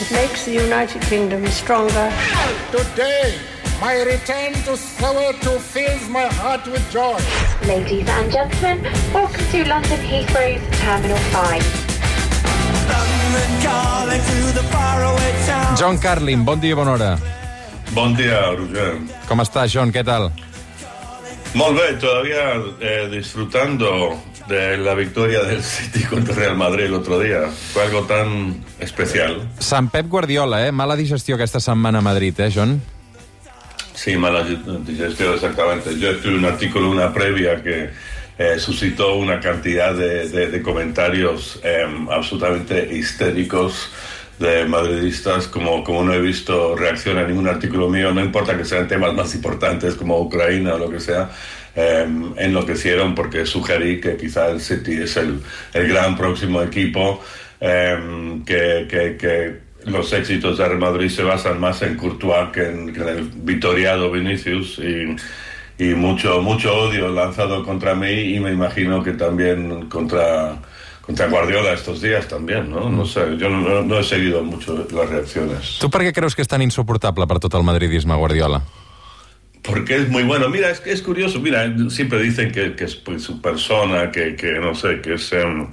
It makes the United Kingdom stronger. Today, my return to Soweto fills my heart with joy. Ladies and gentlemen, welcome to London Heathrow's Terminal 5. John Carlin, bon dia, bona hora. Bon dia, Roger. Com estàs, John? Què tal? Molt bé, todavía eh, disfrutando de la victoria del City contra el Real Madrid el otro día. Fue algo tan especial. Sant Pep Guardiola, eh? Mala digestió aquesta setmana a Madrid, eh, John? Sí, mala digestión, exactamente. Yo escribí un artículo, una previa que eh, suscitó una cantidad de, de, de comentarios eh, absolutamente histéricos de madridistas, como, como no he visto reacción a ningún artículo mío, no importa que sean temas más importantes como Ucrania o lo que sea, eh, enloquecieron porque sugerí que quizá el City es el, el gran próximo equipo, eh, que, que, que los éxitos de Real Madrid se basan más en Courtois que en, que en el vitoriado Vinicius y, y mucho, mucho odio lanzado contra mí y me imagino que también contra, contra Guardiola estos días también, ¿no? No sé, yo no, no he seguido mucho las reacciones. Tu per què creus que és tan insuportable per tot el madridisme, Guardiola? Porque es muy bueno. Mira, es que es curioso. Mira, siempre dicen que, que es pues, su persona, que, que no sé, que es. em,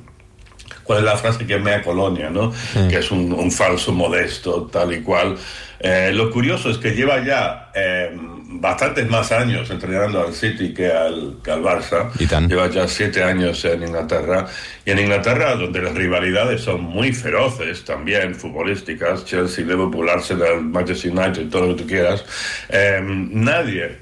¿Cuál es la frase que mea colonia, no? Que es un, un falso modesto, tal y cual. Eh, lo curioso es que lleva ya eh, bastantes más años entrenando al City que al, que al Barça. Y tan. Lleva ya siete años en Inglaterra. Y en Inglaterra, donde las rivalidades son muy feroces también, futbolísticas, Chelsea, Liverpool, Arsenal, Manchester United, todo lo que tú quieras, eh, nadie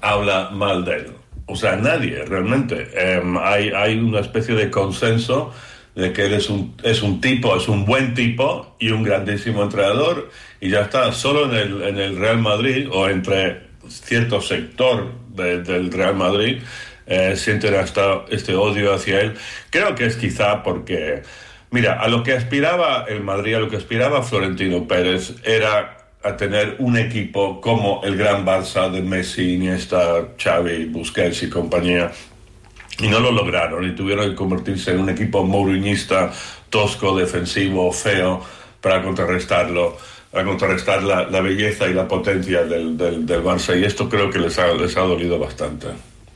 habla mal de él. O sea, nadie realmente. Eh, hay, hay una especie de consenso de que él es un, es un tipo, es un buen tipo y un grandísimo entrenador y ya está, solo en el, en el Real Madrid o entre cierto sector de- del Real Madrid eh, sienten hasta este odio hacia él. Creo que es quizá porque, mira, a lo que aspiraba el Madrid, a lo que aspiraba Florentino Pérez era a tener un equipo como el gran Barça de Messi, Iniesta, Xavi, Busquets y compañía. Y no lo lograron y tuvieron que convertirse en un equipo mourinhista, tosco, defensivo, feo, para contrarrestarlo, para contrarrestar la, la belleza y la potencia del, del, del Barça. Y esto creo que les ha, les ha dolido bastante.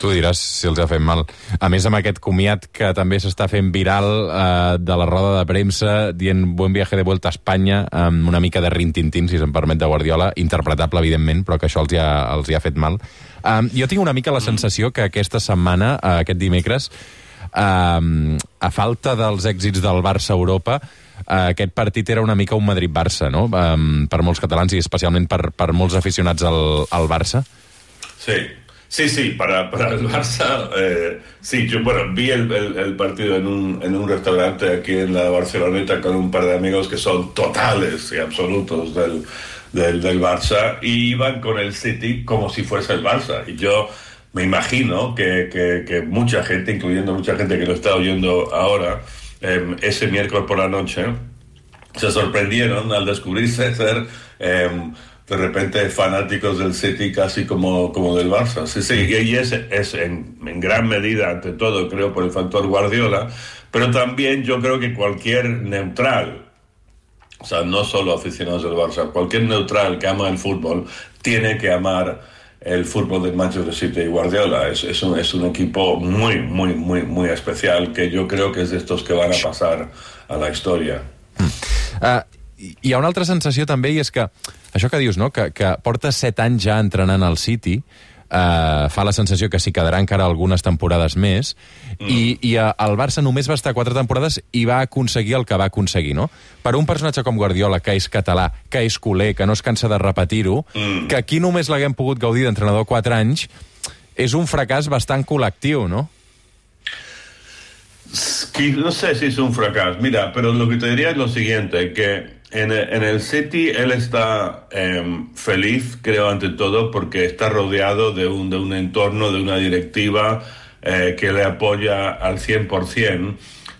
Tu diràs si els ha fet mal. A més, amb aquest comiat que també s'està fent viral eh, de la roda de premsa dient buen viaje de vuelta a Espanya amb una mica de rintintín, si se'm permet, de Guardiola, interpretable, evidentment, però que això els hi ha, els hi ha fet mal. Um, jo tinc una mica la sensació que aquesta setmana, eh, aquest dimecres, um, a falta dels èxits del Barça a Europa, uh, aquest partit era una mica un Madrid-Barça, no? Um, per molts catalans i especialment per, per molts aficionats al, al Barça. Sí, sí, sí, para, para el Barça, eh, sí, yo bueno, vi el, el- el partido en un, en un restaurante aquí en la Barceloneta con un par de amigos que son totales y absolutos del, del, del Barça y iban con el City como si fuese el Barça. Y yo me imagino que, que, mucha gente, incluyendo mucha gente que lo está oyendo ahora, eh, ese miércoles por la noche, se sorprendieron al descubrirse ser eh, de repente fanáticos del City casi como, como del Barça. Sí, sí, y es, es en gran medida, ante todo, creo, por el factor Guardiola, pero también yo creo que cualquier neutral, o sea, no solo aficionados del Barça, cualquier neutral que ama el fútbol tiene que amar el fútbol del Manchester City y Guardiola. Es, es, un, es un equipo muy, muy, muy, muy especial que yo creo que es de estos que van a pasar a la historia. Uh, hi ha una altra sensació també, i és que això que dius, no? que, que porta set anys ja entrenant al City, uh, fa la sensació que s'hi quedarà encara algunes temporades més, mm. i, i uh, el Barça només va estar quatre temporades i va aconseguir el que va aconseguir, no? Per un personatge com Guardiola, que és català, que és culer, que no es cansa de repetir-ho, mm. que aquí només l'haguem pogut gaudir d'entrenador quatre anys, és un fracàs bastant col·lectiu, no? Que no sé si es un fracaso, mira, pero lo que te diría es lo siguiente, que en, en el City él está eh, feliz, creo, ante todo, porque está rodeado de un, de un entorno, de una directiva eh, que le apoya al 100%,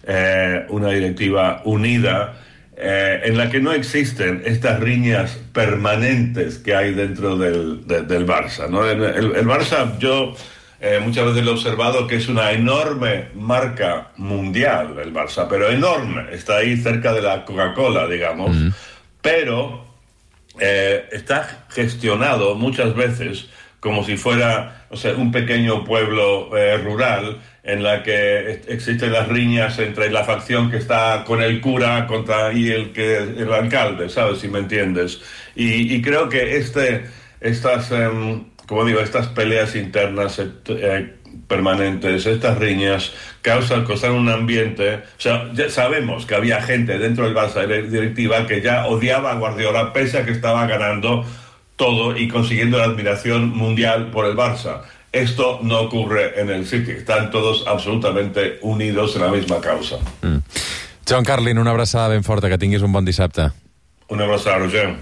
eh, una directiva unida, eh, en la que no existen estas riñas permanentes que hay dentro del, de- del Barça. ¿no? El, el- el Barça, yo eh, muchas veces lo he observado que es una enorme marca mundial, el Barça, pero enorme. Está ahí cerca de la Coca-Cola, digamos. pero eh, está gestionado muchas veces como si fuera o sea, un pequeño pueblo eh, rural en la que existen las riñas entre la facción que está con el cura contra y el que el alcalde, ¿sabes? Si me entiendes. Y, y creo que este, estas, um, como digo, estas peleas internas eh, permanentes, estas riñas, causan, causan un ambiente. O sea, ya sabemos que había gente dentro del Barça directiva que ya odiaba a Guardiola, pese a que estaba ganando todo y consiguiendo la admiración mundial por el Barça. Esto no ocurre en el City. Están todos absolutamente unidos en la misma causa. Mm. John Carlin, una abraçada ben forta. Que tinguis un bon dissabte. Una abraçada, Roger.